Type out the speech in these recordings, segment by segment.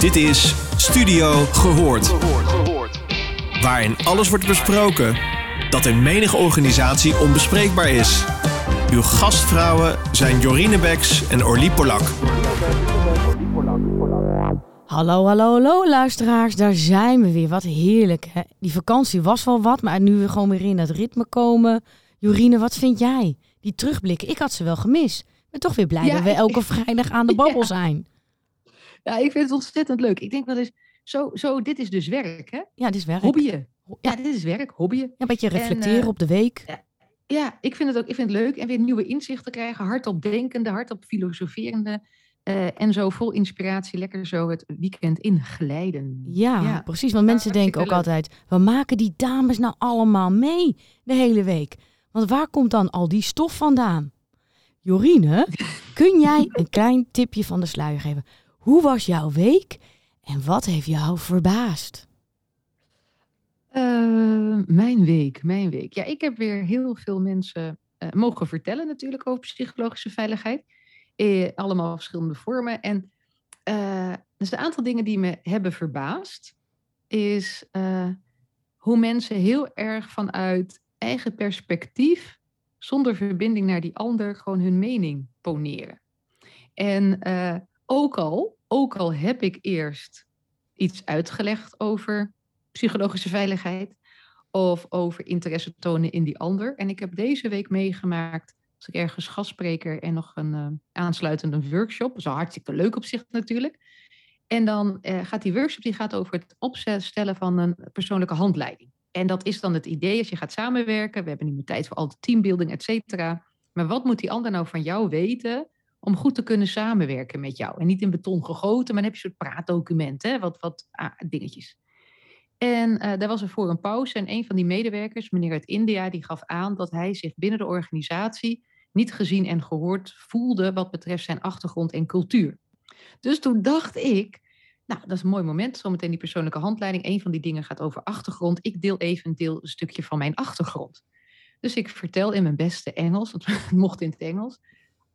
Dit is Studio Gehoord. Waarin alles wordt besproken dat in menige organisatie onbespreekbaar is. Uw gastvrouwen zijn Jorine Beks en Orlie Polak. Hallo, hallo, hallo luisteraars, daar zijn we weer. Wat heerlijk hè. Die vakantie was wel wat, maar nu we gewoon weer in dat ritme komen. Jorine, wat vind jij? Die terugblikken, ik had ze wel gemist. Ik ben toch weer blij Ja, dat we elke vrijdag aan de babbel Ja. zijn. Ja, ik vind het ontzettend leuk. Ik denk wel eens, zo, zo dit is dus werk, hè? Ja, dit is werk. Hobbyen. Ja, Ja. dit is werk, hobbyen. Ja, een beetje reflecteren eh, op de week. Ja, ik vind het ook ik vind het leuk en weer nieuwe inzichten krijgen. Hardop denkende, hardop filosoferende. eh, en zo vol inspiratie, lekker zo het weekend inglijden. Ja, precies. Want mensen denken ook leuk. altijd, waar maken die dames nou allemaal mee de hele week? Want waar komt dan al die stof vandaan? Jorine, kun jij een klein tipje van de sluier geven? Hoe was jouw week en wat heeft jou verbaasd? Eh, mijn week, mijn week. Ja, ik heb weer heel veel mensen eh, mogen vertellen natuurlijk over psychologische veiligheid. Eh, allemaal verschillende vormen. En dus een aantal dingen die me hebben verbaasd, is hoe mensen heel erg vanuit eigen perspectief, zonder verbinding naar die ander, gewoon hun mening poneren. En ook, al, ook al heb ik eerst iets uitgelegd over psychologische veiligheid of over interesse tonen in die ander. En ik heb deze week meegemaakt, als ik ergens gastspreker en nog een eh, aansluitende workshop. Wel hartstikke leuk op zich natuurlijk. En dan eh, gaat die workshop die gaat over het opstellen van een persoonlijke handleiding. En dat is dan het idee als je gaat samenwerken. We hebben niet meer tijd voor al de teambuilding, et cetera. Maar wat moet die ander nou van jou weten om goed te kunnen samenwerken met jou? En niet in beton gegoten, maar dan heb je een soort praatdocument, hè? Wat, wat ah, dingetjes. En eh, daar was er voor een pauze en een van die medewerkers, meneer uit India, die gaf aan dat hij zich binnen de organisatie niet gezien en gehoord voelde wat betreft zijn achtergrond en cultuur. Dus toen dacht ik, nou, dat is een mooi moment, zometeen die persoonlijke handleiding. Een van die dingen gaat over achtergrond. Ik deel even een deel, een stukje van mijn achtergrond. Dus ik vertel in mijn beste Engels, want het mocht in het Engels,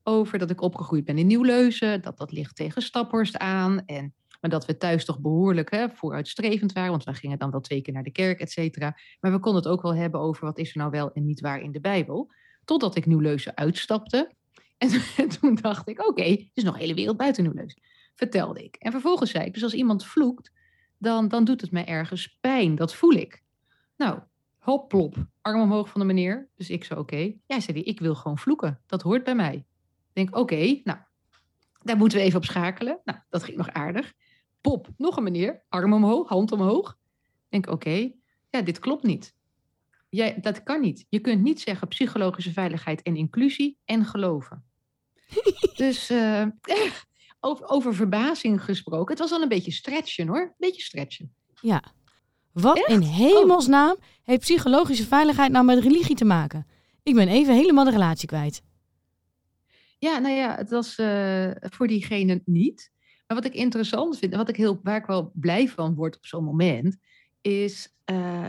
over dat ik opgegroeid ben in Nieuwleuzen, dat dat ligt tegen Staphorst aan en maar dat we thuis toch behoorlijk hè, vooruitstrevend waren. Want we gingen dan wel twee keer naar de kerk, et cetera. Maar we konden het ook wel hebben over wat is er nou wel en niet waar in de Bijbel. Totdat ik Nieuwleuzen uitstapte. En, en toen dacht ik, oké, het is nog een hele wereld buiten Nieuwleuzen. Vertelde ik. En vervolgens zei ik, dus als iemand vloekt, dan, dan doet het mij ergens pijn. Dat voel ik. Nou, hop, plop. Arm omhoog van de meneer. Dus ik zei, oké. Ja, zei hij, ik wil gewoon vloeken. Dat hoort bij mij. Denk, oké, nou, daar moeten we even op schakelen. Nou, dat ging nog aardig. Pop, nog een meneer, arm omhoog, hand omhoog. Ik denk, oké, ja, dit klopt niet. Jij, dat kan niet. Je kunt niet zeggen psychologische veiligheid en inclusie en geloven. dus eh, over, over verbazing gesproken. Het was al een beetje stretchen hoor. Een beetje stretchen. Ja. Wat Echt? in hemelsnaam heeft psychologische veiligheid nou met religie te maken? Ik ben even helemaal de relatie kwijt. Ja, nou ja, het was eh, voor diegene niet. Maar wat ik interessant vind en wat ik heel, waar ik wel blij van word op zo'n moment, is eh,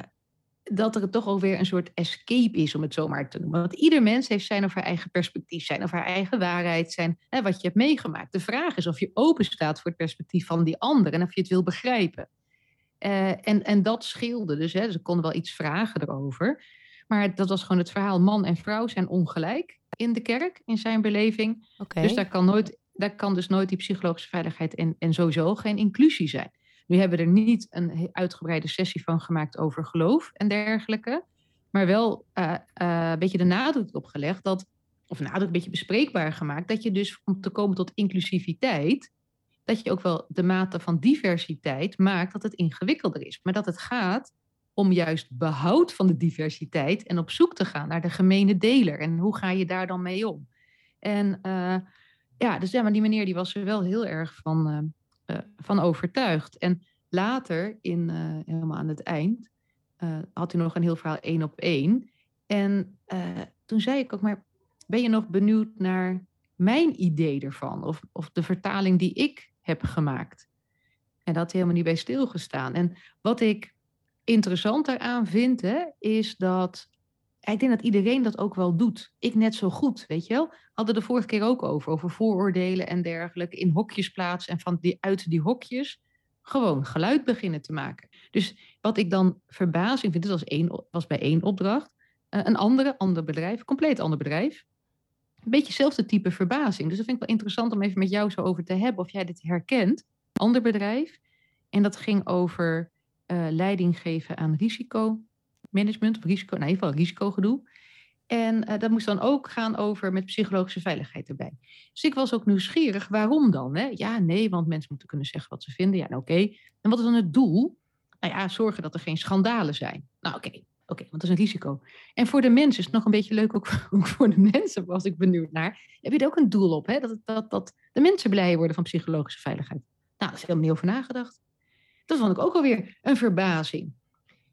dat er toch ook weer een soort escape is, om het zo maar te noemen. Want ieder mens heeft zijn of haar eigen perspectief, zijn of haar eigen waarheid, zijn hè, wat je hebt meegemaakt. De vraag is of je open staat voor het perspectief van die ander en of je het wil begrijpen. Eh, en, en dat scheelde dus, hè, dus ik kon wel iets vragen erover. Maar dat was gewoon het verhaal: man en vrouw zijn ongelijk in de kerk, in zijn beleving. Dus daar kan, nooit, daar kan dus nooit die psychologische veiligheid en, en sowieso geen inclusie zijn. Nu hebben we er niet een uitgebreide sessie van gemaakt over geloof en dergelijke. Maar wel eh, eh, een beetje de nadruk op gelegd dat, of nadruk een beetje bespreekbaar gemaakt, dat je dus om te komen tot inclusiviteit, dat je ook wel de mate van diversiteit maakt dat het ingewikkelder is. Maar dat het gaat om juist behoud van de diversiteit en op zoek te gaan naar de gemene deler. En hoe ga je daar dan mee om? En eh, ja, dus ja, maar die meneer die was er wel heel erg van, eh, eh, van overtuigd. En later, in, helemaal aan het eind, had hij nog een heel verhaal één op één. En toen zei ik ook, maar ben je nog benieuwd naar mijn idee ervan? Of, of de vertaling die ik heb gemaakt? En dat had hij helemaal niet bij stilgestaan. En wat ik interessant daaraan vind, hè, is dat ik denk dat iedereen dat ook wel doet. Ik net zo goed, weet je wel. Hadden de vorige keer ook over, over vooroordelen en dergelijke. In hokjes plaatsen en van die, uit die hokjes gewoon geluid beginnen te maken. Dus wat ik dan verbazing vind, dit was, één, was bij één opdracht. Uh, een andere, ander bedrijf, compleet ander bedrijf. Een beetje hetzelfde type verbazing. Dus dat vind ik wel interessant om even met jou zo over te hebben. Of jij dit herkent. Ander bedrijf. En dat ging over uh, leiding geven aan risicomanagement. Of risico, in ieder geval risicogedoe. En uh, dat moest dan ook gaan over met psychologische veiligheid erbij. Dus ik was ook nieuwsgierig, waarom dan? Hè? Ja, nee, want mensen moeten kunnen zeggen wat ze vinden. Ja, nou, oké. En wat is dan het doel? Nou ja, zorgen dat er geen schandalen zijn. Nou, oké, oké, want dat is een risico. En voor de mensen is het nog een beetje leuk, ook, voor de mensen was ik benieuwd naar. Heb je er ook een doel op, hè? Dat, dat, dat de mensen blij worden van psychologische veiligheid? Nou, daar is helemaal niet over nagedacht. Dat vond ik ook alweer een verbazing.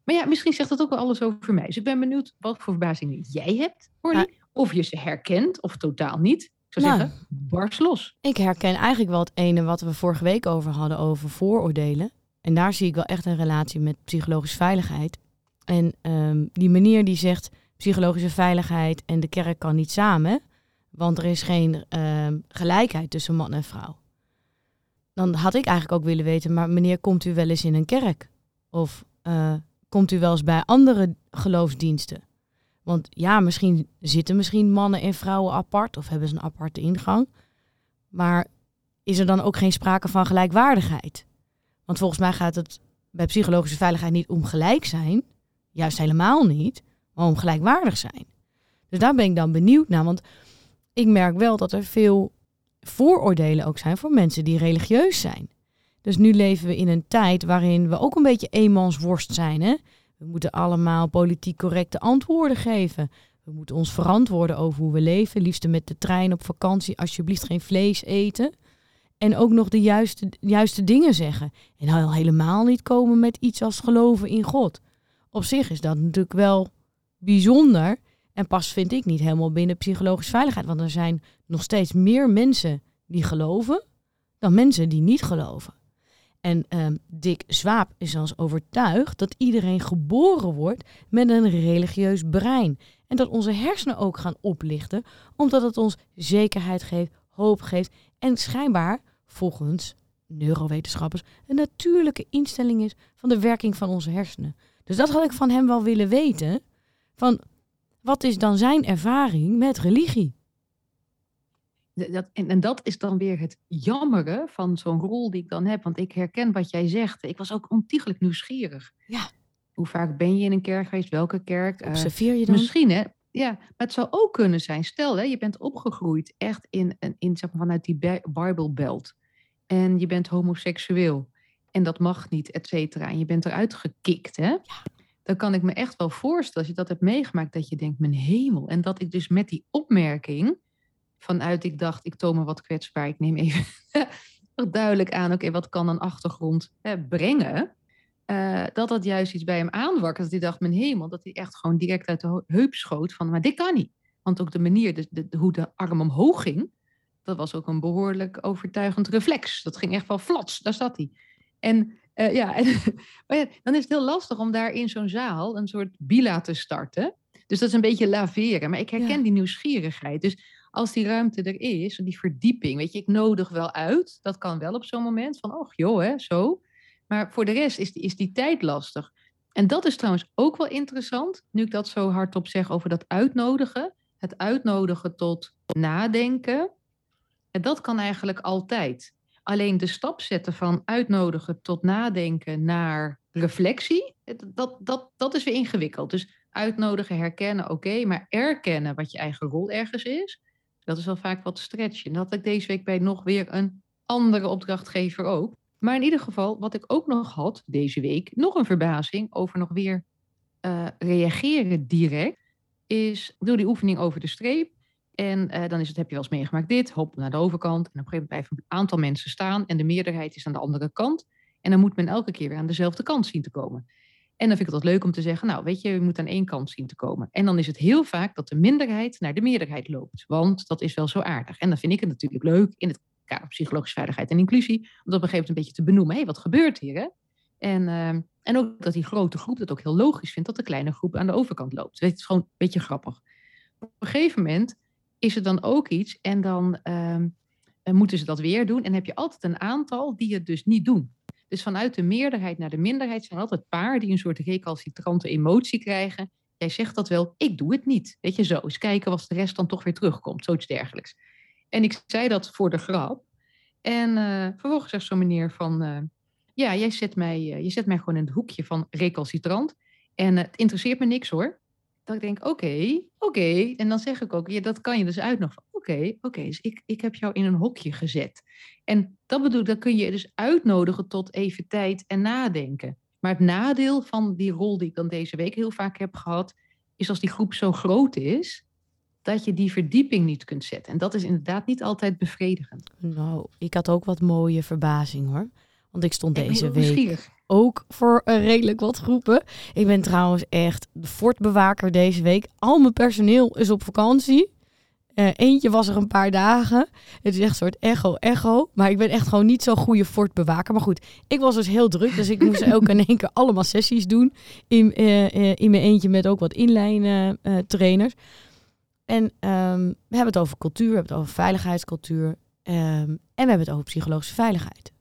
Maar ja, misschien zegt dat ook wel alles over mij. Dus ik ben benieuwd wat voor verbazingen jij hebt, Orly. Of je ze herkent of totaal niet. Ik zou nou, zeggen, bars los. Ik herken eigenlijk wel het ene wat we vorige week over hadden, over vooroordelen. En daar zie ik wel echt een relatie met psychologische veiligheid. En um, die meneer die zegt psychologische veiligheid en de kerk kan niet samen, want er is geen um, gelijkheid tussen man en vrouw. Dan had ik eigenlijk ook willen weten, maar meneer, komt u wel eens in een kerk? Of uh, komt u wel eens bij andere geloofsdiensten? Want ja, misschien zitten misschien mannen en vrouwen apart of hebben ze een aparte ingang. Maar is er dan ook geen sprake van gelijkwaardigheid? Want volgens mij gaat het bij psychologische veiligheid niet om gelijk zijn, juist helemaal niet, maar om gelijkwaardig zijn. Dus daar ben ik dan benieuwd naar, want ik merk wel dat er veel vooroordelen ook zijn voor mensen die religieus zijn. Dus nu leven we in een tijd waarin we ook een beetje eenmansworst zijn. Hè? We moeten allemaal politiek correcte antwoorden geven. We moeten ons verantwoorden over hoe we leven. Liefst met de trein op vakantie, alsjeblieft geen vlees eten. En ook nog de juiste, juiste dingen zeggen. En al helemaal niet komen met iets als geloven in God. Op zich is dat natuurlijk wel bijzonder. En pas vind ik niet helemaal binnen psychologische veiligheid. Want er zijn nog steeds meer mensen die geloven dan mensen die niet geloven. En um, Dick Zwaap is zelfs overtuigd dat iedereen geboren wordt met een religieus brein. En dat onze hersenen ook gaan oplichten, omdat het ons zekerheid geeft, hoop geeft en schijnbaar, volgens neurowetenschappers, een natuurlijke instelling is van de werking van onze hersenen. Dus dat had ik van hem wel willen weten. Van wat is dan zijn ervaring met religie? Dat, en, en, dat is dan weer het jammere van zo'n rol die ik dan heb. Want ik herken wat jij zegt. Ik was ook ontiegelijk nieuwsgierig. Ja. Hoe vaak ben je in een kerk geweest? Welke kerk? Eh, Observeer je dan? Misschien, hè? Ja, maar het zou ook kunnen zijn. Stel, hè, je bent opgegroeid echt in, in, zeg maar, vanuit die Bijbelbelt. En je bent homoseksueel. En dat mag niet, et cetera. En je bent eruit gekikt, hè? Ja. Dan kan ik me echt wel voorstellen, als je dat hebt meegemaakt, dat je denkt, mijn hemel. En dat ik dus met die opmerking vanuit ik dacht, ik toon me wat kwetsbaar. Ik neem even duidelijk aan, oké, wat kan een achtergrond hè, brengen? Uh, dat dat juist iets bij hem aanwakkert. Dat hij dacht, mijn hemel, dat hij echt gewoon direct uit de heup schoot van, maar dit kan niet. Want ook de manier, de, de, hoe de arm omhoog ging, dat was ook een behoorlijk overtuigend reflex. Dat ging echt wel flats, daar zat hij. En uh, ja, en, ja, dan is het heel lastig om daar in zo'n zaal een soort bila te starten. Dus dat is een beetje laveren. Maar ik herken die nieuwsgierigheid. Dus als die ruimte er is, die verdieping, weet je, ik nodig wel uit. Dat kan wel op zo'n moment van, oh joh, hè, zo. Maar voor de rest is, is die tijd lastig. En dat is trouwens ook wel interessant, nu ik dat zo hardop zeg over dat uitnodigen. Het uitnodigen tot nadenken. En dat kan eigenlijk altijd. Alleen de stap zetten van uitnodigen tot nadenken naar reflectie, dat, dat, dat is weer ingewikkeld. Dus uitnodigen, herkennen, oké, maar erkennen wat je eigen rol ergens is, dat is wel vaak wat stretchen. En dat had ik deze week bij nog weer een andere opdrachtgever ook. Maar in ieder geval, wat ik ook nog had deze week, nog een verbazing over nog weer uh, reageren direct, is door die oefening over de streep. En uh, dan is het, heb je wel eens meegemaakt dit, hop naar de overkant. En op een gegeven moment blijven een aantal mensen staan en de meerderheid is aan de andere kant. En dan moet men elke keer weer aan dezelfde kant zien te komen. En dan vind ik het leuk om te zeggen, nou weet je, je moet aan één kant zien te komen. En dan is het heel vaak dat de minderheid naar de meerderheid loopt. Want dat is wel zo aardig. En dan vind ik het natuurlijk leuk in het kader psychologische veiligheid en inclusie. Om dat op een gegeven moment een beetje te benoemen. Hé, hey, wat gebeurt hier hè? En, uh, en ook dat die grote groep het ook heel logisch vindt dat de kleine groep aan de overkant loopt. Het is gewoon een beetje grappig. Op een gegeven moment is er dan ook iets en dan uh, moeten ze dat weer doen. En heb je altijd een aantal die het dus niet doen. Dus vanuit de meerderheid naar de minderheid zijn altijd paar die een soort recalcitrante emotie krijgen. Jij zegt dat wel, ik doe het niet. Weet je zo, eens kijken of de rest dan toch weer terugkomt, zoiets dergelijks. En ik zei dat voor de grap. En uh, vervolgens zegt zo'n meneer van, uh, ja, jij zet, mij, je zet mij gewoon in het hoekje van recalcitrant. En het interesseert me niks hoor. Dat ik denk, oké, okay, oké. Okay. En dan zeg ik ook, ja, dat kan je dus uitnodigen. Oké, okay, oké, dus ik, ik heb jou in een hokje gezet. En dat bedoel ik, dat kun je dus uitnodigen tot even tijd en nadenken. Maar het nadeel van die rol die ik dan deze week heel vaak heb gehad, is als die groep zo groot is, dat je die verdieping niet kunt zetten. En dat is inderdaad niet altijd bevredigend. Nou, ik had ook wat mooie verbazing hoor. Want ik stond deze week ook voor redelijk wat groepen. Ik ben trouwens echt de fortbewaker deze week. Al mijn personeel is op vakantie. Uh, eentje was er een paar dagen. Het is echt een soort echo-echo. Maar ik ben echt gewoon niet zo'n goede fortbewaker. Maar goed, ik was dus heel druk. Dus ik moest ook in één keer allemaal sessies doen. In, uh, uh, in mijn eentje met ook wat inlijn trainers. En um, we hebben het over cultuur, we hebben het over veiligheidscultuur. Um, en we hebben het over psychologische veiligheid.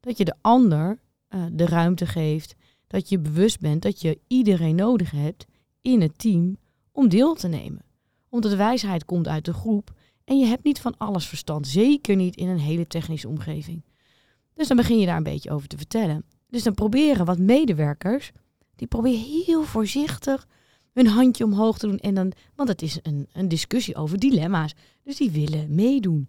Dat je de ander uh, de ruimte geeft. Dat je bewust bent dat je iedereen nodig hebt in het team om deel te nemen. Omdat de wijsheid komt uit de groep en je hebt niet van alles verstand. Zeker niet in een hele technische omgeving. Dus dan begin je daar een beetje over te vertellen. Dus dan proberen wat medewerkers, die proberen heel voorzichtig hun handje omhoog te doen. En dan, want het is een, een discussie over dilemma's. Dus die willen meedoen.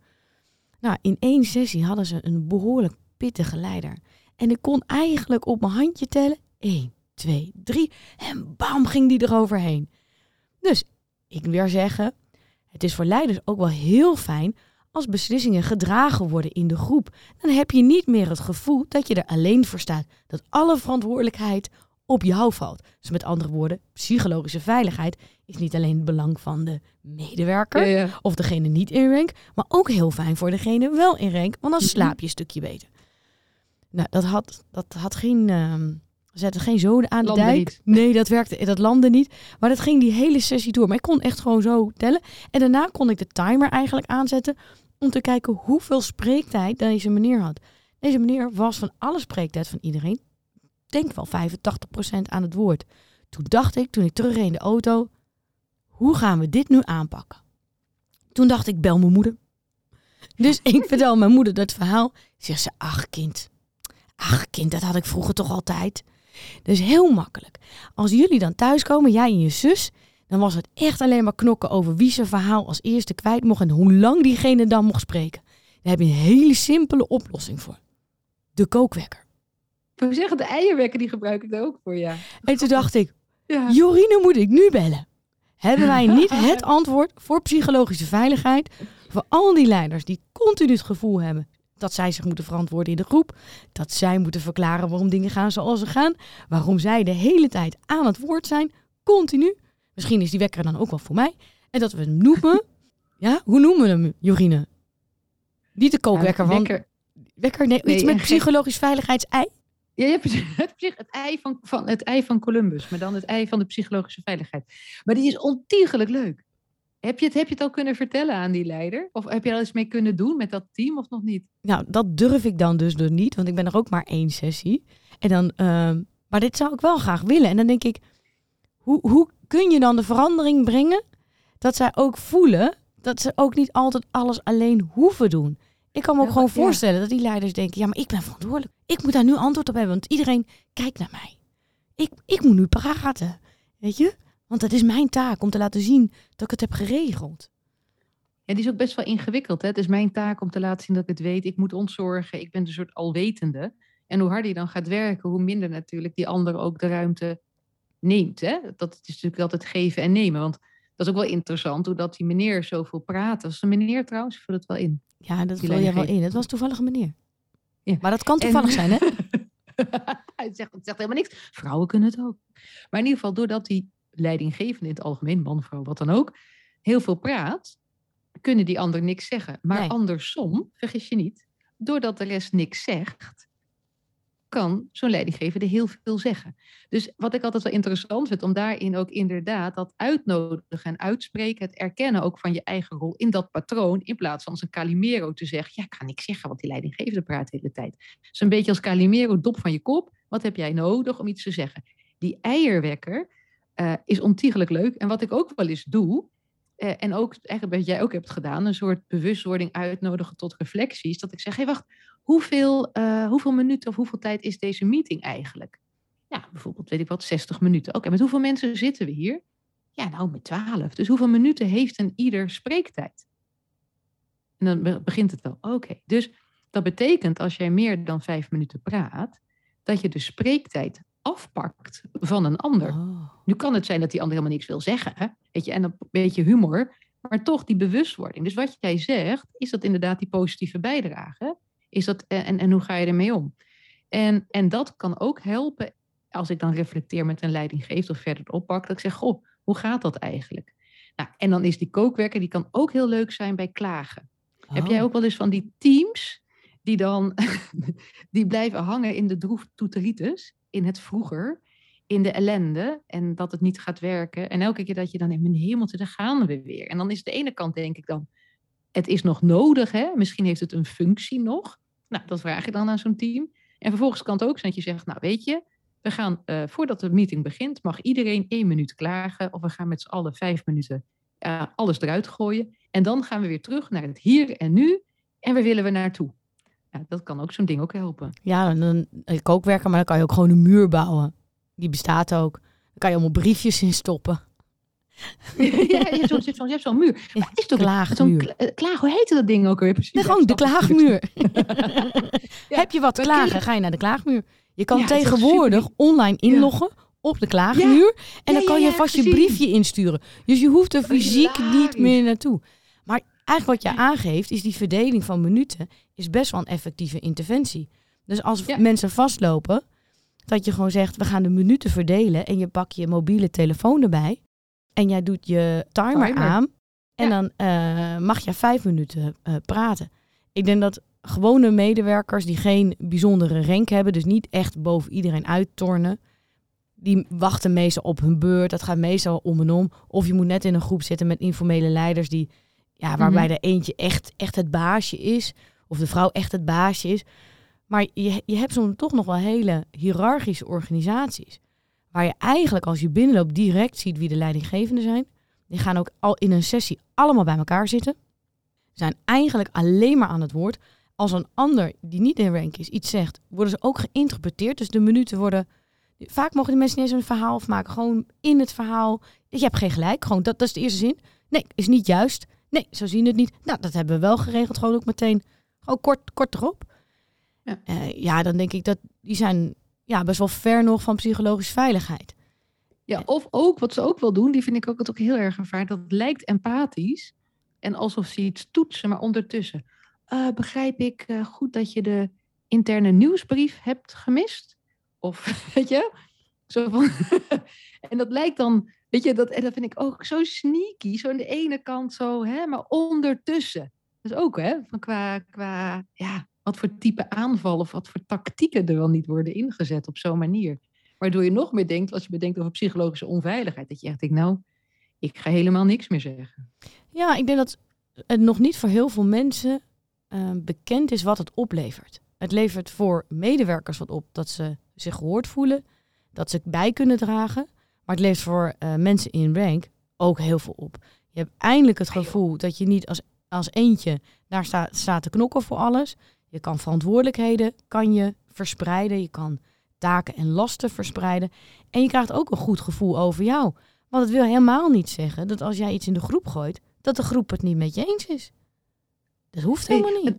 Nou, in één sessie hadden ze een behoorlijk pittige leider. En ik kon eigenlijk op mijn handje tellen. 1, 2, 3. En bam ging die eroverheen. Dus ik weer zeggen, het is voor leiders ook wel heel fijn als beslissingen gedragen worden in de groep. Dan heb je niet meer het gevoel dat je er alleen voor staat. Dat alle verantwoordelijkheid op jou valt. Dus met andere woorden, psychologische veiligheid is niet alleen het belang van de medewerker ja, ja. of degene niet in rank, maar ook heel fijn voor degene wel in rank, want dan slaap je een stukje beter. Nou, dat had, dat had geen. Uh, zette geen zoden aan de dijk. Niet. Nee, dat werkte. Dat landde niet. Maar dat ging die hele sessie door. Maar ik kon echt gewoon zo tellen. En daarna kon ik de timer eigenlijk aanzetten. Om te kijken hoeveel spreektijd deze meneer had. Deze meneer was van alle spreektijd van iedereen. Denk wel 85% aan het woord. Toen dacht ik, toen ik terugreed in de auto. Hoe gaan we dit nu aanpakken? Toen dacht ik, bel mijn moeder. Dus ik vertel mijn moeder dat verhaal. Zegt ze, ach kind, Ach, kind, dat had ik vroeger toch altijd. Dus heel makkelijk. Als jullie dan thuiskomen, jij en je zus, dan was het echt alleen maar knokken over wie zijn verhaal als eerste kwijt mocht en hoe lang diegene dan mocht spreken. Daar heb je een hele simpele oplossing voor. De kookwekker. We zeggen de eierwekker, die gebruik ik daar ook voor, ja. En toen dacht ik, ja. Jorine moet ik nu bellen. Hebben wij niet het antwoord voor psychologische veiligheid voor al die leiders die continu het gevoel hebben dat zij zich moeten verantwoorden in de groep. Dat zij moeten verklaren waarom dingen gaan zoals ze gaan. Waarom zij de hele tijd aan het woord zijn, continu. Misschien is die wekker dan ook wel voor mij. En dat we hem noemen. ja, hoe noemen we hem, Jorine? Niet de kookwekker, ja, wekker. Wekker, nee, nee iets met psychologisch veiligheids-ei. Ja, je hebt het, het, ei van, van, het ei van Columbus, maar dan het ei van de psychologische veiligheid. Maar die is ontiegelijk leuk. Heb je, het, heb je het al kunnen vertellen aan die leider? Of heb je er iets mee kunnen doen met dat team of nog niet? Nou, dat durf ik dan dus, dus niet, want ik ben er ook maar één sessie. En dan, uh, maar dit zou ik wel graag willen. En dan denk ik, hoe, hoe kun je dan de verandering brengen dat zij ook voelen dat ze ook niet altijd alles alleen hoeven doen? Ik kan me ook gewoon voorstellen dat die leiders denken, ja, maar ik ben verantwoordelijk. Ik moet daar nu antwoord op hebben, want iedereen kijkt naar mij. Ik, ik moet nu praten, weet je? Want het is mijn taak om te laten zien dat ik het heb geregeld. En die is ook best wel ingewikkeld. Hè? Het is mijn taak om te laten zien dat ik het weet. Ik moet ontzorgen. Ik ben een soort alwetende. En hoe harder je dan gaat werken, hoe minder natuurlijk die ander ook de ruimte neemt. Hè? Dat is natuurlijk altijd geven en nemen. Want dat is ook wel interessant, hoe dat die meneer zoveel praat. Dat is een meneer trouwens, vul het wel in. Ja, dat vul je wel in. Het was toevallig een meneer. Ja. Maar dat kan toevallig zijn, hè? het, zegt, het zegt helemaal niks. Vrouwen kunnen het ook. Maar in ieder geval, doordat die leidinggevende in het algemeen, man, vrouw, wat dan ook, heel veel praat, kunnen die ander niks zeggen. Maar andersom, vergis je niet, doordat de rest niks zegt, kan zo'n leidinggevende heel veel zeggen. Dus wat ik altijd wel interessant vind, om daarin ook inderdaad dat uitnodigen en uitspreken, het erkennen ook van je eigen rol in dat patroon, in plaats van als een Calimero te zeggen, ja, kan ik zeggen, want die leidinggevende praat de hele tijd. Dus een beetje als Calimero, dop van je kop, wat heb jij nodig om iets te zeggen? Die eierwekker uh, is ontiegelijk leuk. En wat ik ook wel eens doe, uh, en ook eigenlijk wat jij ook hebt gedaan, een soort bewustwording uitnodigen tot reflecties, dat ik zeg, hé hey, wacht, hoeveel, uh, hoeveel minuten of hoeveel tijd is deze meeting eigenlijk? Ja, bijvoorbeeld, weet ik wat, 60 minuten. Oké, met hoeveel mensen zitten we hier? Ja, nou, met 12. Dus hoeveel minuten heeft een ieder spreektijd? En dan begint het wel. Oké, dus dat betekent als jij meer dan vijf minuten praat, dat je de spreektijd afpakt van een ander. Oh. Nu kan het zijn dat die ander helemaal niks wil zeggen, hè? Weet je, en een beetje humor, maar toch die bewustwording. Dus wat jij zegt, is dat inderdaad die positieve bijdrage? Is dat, en, en hoe ga je ermee om? En, en dat kan ook helpen als ik dan reflecteer met een leidinggever of verder oppak, dat ik zeg, goh, hoe gaat dat eigenlijk? Nou, en dan is die kookwerker, die kan ook heel leuk zijn bij klagen. Heb jij oh. ook wel eens van die teams die dan die blijven hangen in de droef toeteritis, in het vroeger, in de ellende en dat het niet gaat werken. En elke keer dat je dan in mijn hemeltje, daar gaan we weer. En dan is de ene kant denk ik dan, het is nog nodig, hè? misschien heeft het een functie nog. Nou, dat vraag je dan aan zo'n team. En vervolgens kan het ook zijn dat je zegt, nou weet je, we gaan uh, voordat de meeting begint, mag iedereen één minuut klagen. Of we gaan met z'n allen vijf minuten uh, alles eruit gooien. En dan gaan we weer terug naar het hier en nu. En waar willen we naartoe? Ja, dat kan ook zo'n ding ook helpen. Ja, dan, ik ook werken, maar dan kan je ook gewoon een muur bouwen. Die bestaat ook. Dan kan je allemaal briefjes in stoppen. ja, je, zo, zo, je hebt zo'n muur. Maar is toch klaagmuur. Kla eh, klaag, hoe heette dat ding ook weer precies? Nee, gewoon de klaagmuur. Heb je wat klagen, ga je naar de klaagmuur. Je kan tegenwoordig online inloggen op de klaagmuur. En dan kan je vast je briefje insturen. Dus je hoeft er fysiek niet meer naartoe. Maar eigenlijk wat je aangeeft, is die verdeling van minuten, is best wel een effectieve interventie. Dus als mensen vastlopen, dat je gewoon zegt, we gaan de minuten verdelen en je pak je mobiele telefoon erbij. En jij doet je timer, aan. En dan uh, mag je vijf minuten uh, praten. Ik denk dat gewone medewerkers die geen bijzondere rank hebben, dus niet echt boven iedereen uittornen, die wachten meestal op hun beurt. Dat gaat meestal om en om. Of je moet net in een groep zitten met informele leiders die, ja, waarbij mm de eentje echt, echt het baasje is, of de vrouw echt het baasje is. Maar je, je hebt soms toch nog wel hele hiërarchische organisaties. Waar je eigenlijk als je binnenloopt direct ziet wie de leidinggevenden zijn. Die gaan ook al in een sessie allemaal bij elkaar zitten. Zijn eigenlijk alleen maar aan het woord. Als een ander die niet in rank is iets zegt, worden ze ook geïnterpreteerd. Dus de minuten worden. Vaak mogen de mensen niet eens een verhaal afmaken. Gewoon in het verhaal. Je hebt geen gelijk. Gewoon dat, dat is de eerste zin. Nee, is niet juist. Nee, zo zien het niet. Nou, dat hebben we wel geregeld. Gewoon ook meteen. Gewoon kort, kort erop. Ja. Uh, ja, dan denk ik dat die zijn ja, best wel ver nog van psychologische veiligheid. Ja, of ook, wat ze ook wel doen, die vind ik ook, het ook heel erg gevaar. Dat lijkt empathisch en alsof ze iets toetsen, maar ondertussen. Uh, begrijp ik uh, goed dat je de interne nieuwsbrief hebt gemist? Of, weet je? En dat lijkt dan, weet je, dat, dat vind ik ook zo sneaky. Zo aan de ene kant zo, hè, maar ondertussen. Dus ook, hè, van qua, qua ja, wat voor type aanval of wat voor tactieken er wel niet worden ingezet op zo'n manier. Waardoor je nog meer denkt, als je bedenkt over psychologische onveiligheid, dat je echt denkt, nou, ik ga helemaal niks meer zeggen. Ja, ik denk dat het nog niet voor heel veel mensen uh, bekend is wat het oplevert. Het levert voor medewerkers wat op dat ze zich gehoord voelen, dat ze bij kunnen dragen. Maar het levert voor uh, mensen in rank ook heel veel op. Je hebt eindelijk het gevoel dat je niet als, als eentje daar staat, staat te knokken voor alles. Je kan verantwoordelijkheden kan je verspreiden. Je kan taken en lasten verspreiden. En je krijgt ook een goed gevoel over jou. Want het wil helemaal niet zeggen dat als jij iets in de groep gooit, dat de groep het niet met je eens is. Dat hoeft helemaal niet.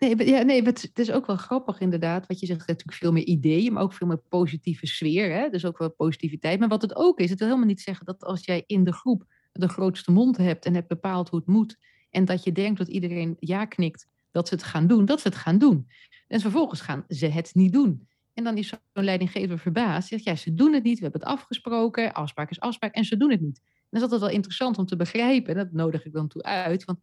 Nee, ja, nee, het is ook wel grappig inderdaad. Wat je zegt, natuurlijk veel meer ideeën, maar ook veel meer positieve sfeer. Hè? Dus ook wel positiviteit. Maar wat het ook is, het wil helemaal niet zeggen dat als jij in de groep de grootste mond hebt en hebt bepaald hoe het moet, en dat je denkt dat iedereen ja knikt, dat ze het gaan doen, dat ze het gaan doen. En vervolgens gaan ze het niet doen. En dan is zo'n leidinggever verbaasd. Zegt, ja, ze doen het niet, we hebben het afgesproken, afspraak is afspraak en ze doen het niet. En dat is altijd wel interessant om te begrijpen, en dat nodig ik dan toe uit, van,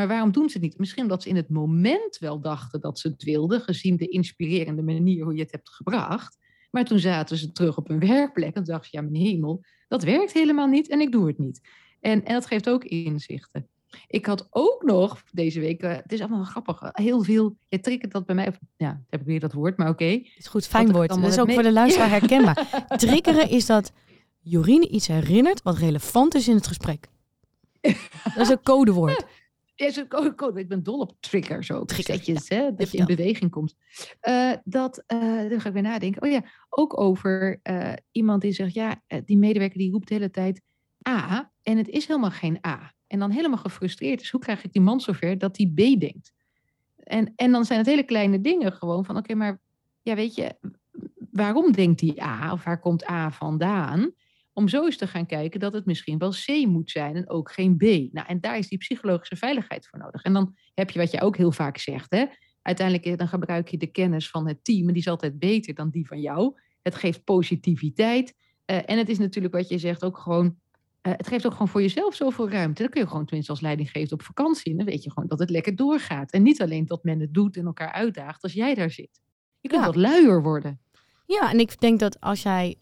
Maar waarom doen ze het niet? Misschien omdat ze in het moment wel dachten dat ze het wilden, gezien de inspirerende manier hoe je het hebt gebracht. Maar toen zaten ze terug op hun werkplek en dachten ze, ja, mijn hemel, dat werkt helemaal niet en ik doe het niet. En, en dat geeft ook inzichten. Ik had ook nog deze week, uh, het is allemaal grappig, heel veel, je triggert dat bij mij, of, ja, heb ik weer dat woord, maar oké. Okay. Het is goed, fijn woord. Dat is ook voor de luisteraar herkenbaar. Triggeren is dat Jorine iets herinnert wat relevant is in het gesprek. Dat is een codewoord. Ja, code. Ik ben dol op triggers ook. Triggertjes, ja. hè, dat je in beweging komt. Uh, dat, uh, dan ga ik weer nadenken. Oh ja, ook over uh, iemand die zegt, ja, die medewerker die roept de hele tijd A. En het is helemaal geen A. En dan helemaal gefrustreerd is, hoe krijg ik die man zover dat hij B denkt? En, en dan zijn het hele kleine dingen gewoon van, oké, maar ja, weet je, waarom denkt die A? Of waar komt A vandaan? Om zo eens te gaan kijken dat het misschien wel C moet zijn en ook geen B. Nou, en daar is die psychologische veiligheid voor nodig. En dan heb je wat je ook heel vaak zegt, hè? Uiteindelijk eh, dan gebruik je de kennis van het team en die is altijd beter dan die van jou. Het geeft positiviteit. Uh, en het is natuurlijk wat je zegt ook gewoon uh, het geeft ook gewoon voor jezelf zoveel ruimte. Dan kun je gewoon tenminste als leidinggever op vakantie. En dan weet je gewoon dat het lekker doorgaat. En niet alleen dat men het doet en elkaar uitdaagt als jij daar zit. Je kunt ja. wat luier worden. Ja, en ik denk dat als jij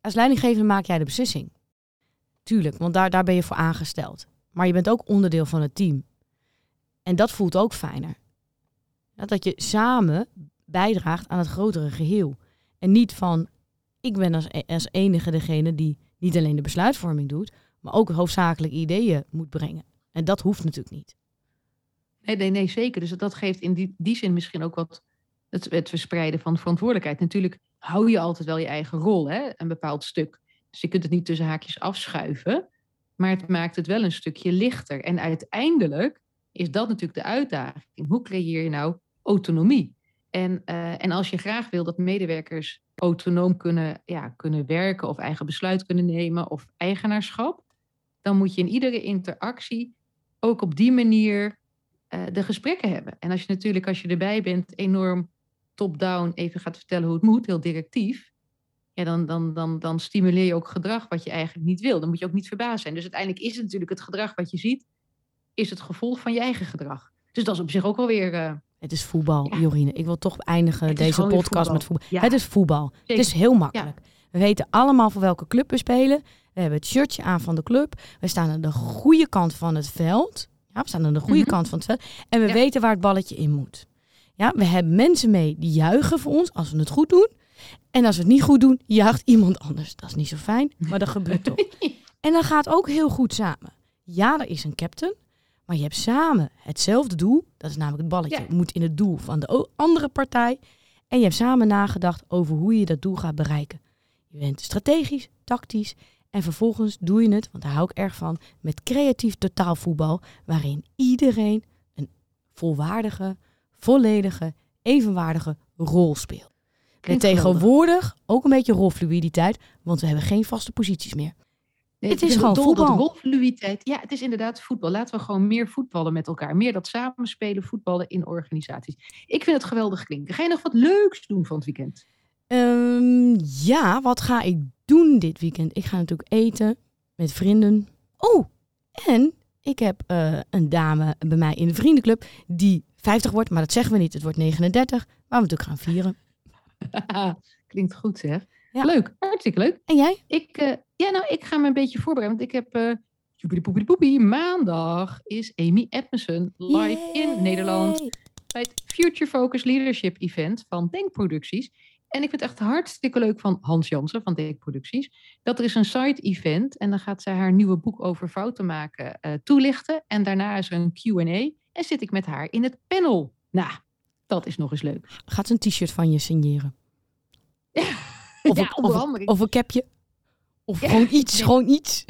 als leidinggever maak jij de beslissing. Tuurlijk, want daar, daar ben je voor aangesteld. Maar je bent ook onderdeel van het team. En dat voelt ook fijner. Dat je samen bijdraagt aan het grotere geheel. En niet van, ik ben als, als enige degene die niet alleen de besluitvorming doet, maar ook hoofdzakelijk ideeën moet brengen. En dat hoeft natuurlijk niet. Nee, nee, nee zeker. Dus dat geeft in die, die zin misschien ook wat het, het verspreiden van verantwoordelijkheid. Natuurlijk hou je altijd wel je eigen rol, hè? een bepaald stuk. Dus je kunt het niet tussen haakjes afschuiven, maar het maakt het wel een stukje lichter. En uiteindelijk is dat natuurlijk de uitdaging. Hoe creëer je nou autonomie? En, uh, en als je graag wil dat medewerkers autonoom kunnen, ja, kunnen werken of eigen besluit kunnen nemen of eigenaarschap, dan moet je in iedere interactie ook op die manier uh, de gesprekken hebben. En als je natuurlijk, als je erbij bent, enorm top-down even gaat vertellen hoe het moet, heel directief, ja, dan, dan, dan, dan stimuleer je ook gedrag wat je eigenlijk niet wil. Dan moet je ook niet verbaasd zijn. Dus uiteindelijk is het natuurlijk het gedrag wat je ziet, is het gevolg van je eigen gedrag. Dus dat is op zich ook alweer. Uh, het is voetbal, ja. Jorine. Ik wil toch eindigen deze podcast voetbal. met voetbal. Ja. Het is voetbal. Zeker. Het is heel makkelijk. Ja. We weten allemaal voor welke club we spelen. We hebben het shirtje aan van de club. We staan aan de goede kant van het veld. Ja, we staan aan de goede mm -hmm. kant van het veld. En we weten waar het balletje in moet. Ja, we hebben mensen mee die juichen voor ons als we het goed doen. En als we het niet goed doen, jaagt iemand anders. Dat is niet zo fijn, maar dat gebeurt toch. En dat gaat ook heel goed samen. Ja, er is een captain, maar je hebt samen hetzelfde doel. Dat is namelijk het balletje. Ja. moet in het doel van de andere partij. En je hebt samen nagedacht over hoe je dat doel gaat bereiken. Je bent strategisch, tactisch. En vervolgens doe je het, want daar hou ik erg van, met creatief totaalvoetbal. Waarin iedereen een volwaardige, volledige, evenwaardige rol speelt. En tegenwoordig ook een beetje rolfluiditeit, want we hebben geen vaste posities meer. Nee, het is gewoon voetbal. Rolfluiditeit. Ja, het is inderdaad voetbal. Laten we gewoon meer voetballen met elkaar. Meer dat samenspelen, voetballen in organisaties. Ik vind het geweldig klinken. Ga je nog wat leuks doen van het weekend? Um, ja, wat ga ik doen dit weekend? Ik ga natuurlijk eten met vrienden. Oh, en ik heb uh, een dame bij mij in de vriendenclub die 50 wordt, maar dat zeggen we niet. Het wordt 39, waar we natuurlijk gaan vieren. Klinkt goed zeg. Ja. Leuk, hartstikke leuk. En jij? Ik, uh, ja, nou, ik ga me een beetje voorbereiden, want ik heb... Uh, Poepie poepie Maandag is Amy Edmondson live Yay. in Nederland bij het Future Focus Leadership Event van Denkproducties. En ik vind het echt hartstikke leuk van Hans Jansen van Denkproducties. Dat er is een side event en dan gaat zij haar nieuwe boek over fouten maken uh, toelichten. En daarna is er een Q&A en zit ik met haar in het panel. Nou, dat is nog eens leuk. Gaat ze een t-shirt van je signeren? Ja, of, ja, een, of, of, een capje? Of ja. gewoon iets, nee. gewoon iets?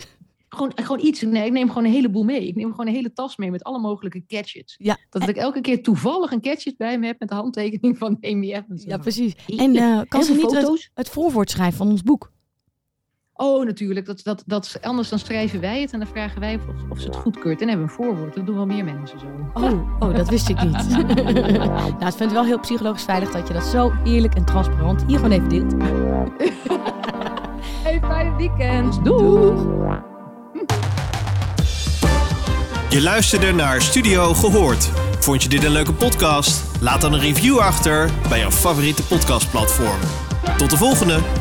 Gewoon, gewoon iets. Nee, ik neem gewoon een heleboel mee. Ik neem gewoon een hele tas mee met alle mogelijke gadgets. Ja. Dat en... ik elke keer toevallig een gadget bij me heb met de handtekening van Amy Evans. Ja, precies. En uh, kan ze niet het, het voorwoord schrijven van ons boek? Oh, natuurlijk. Dat, dat, dat, anders dan schrijven wij het en dan vragen wij of, of ze het goedkeurt. En hebben we een voorwoord. Dat doen wel meer mensen zo. Oh, oh dat wist ik niet. nou, ik vind het wel heel psychologisch veilig dat je dat zo eerlijk en transparant hier gewoon even deelt. hey, fijne weekend. Doeg! Je luisterde naar Studio Gehoord. Vond je dit een leuke podcast? Laat dan een review achter bij jouw favoriete podcastplatform. Tot de volgende!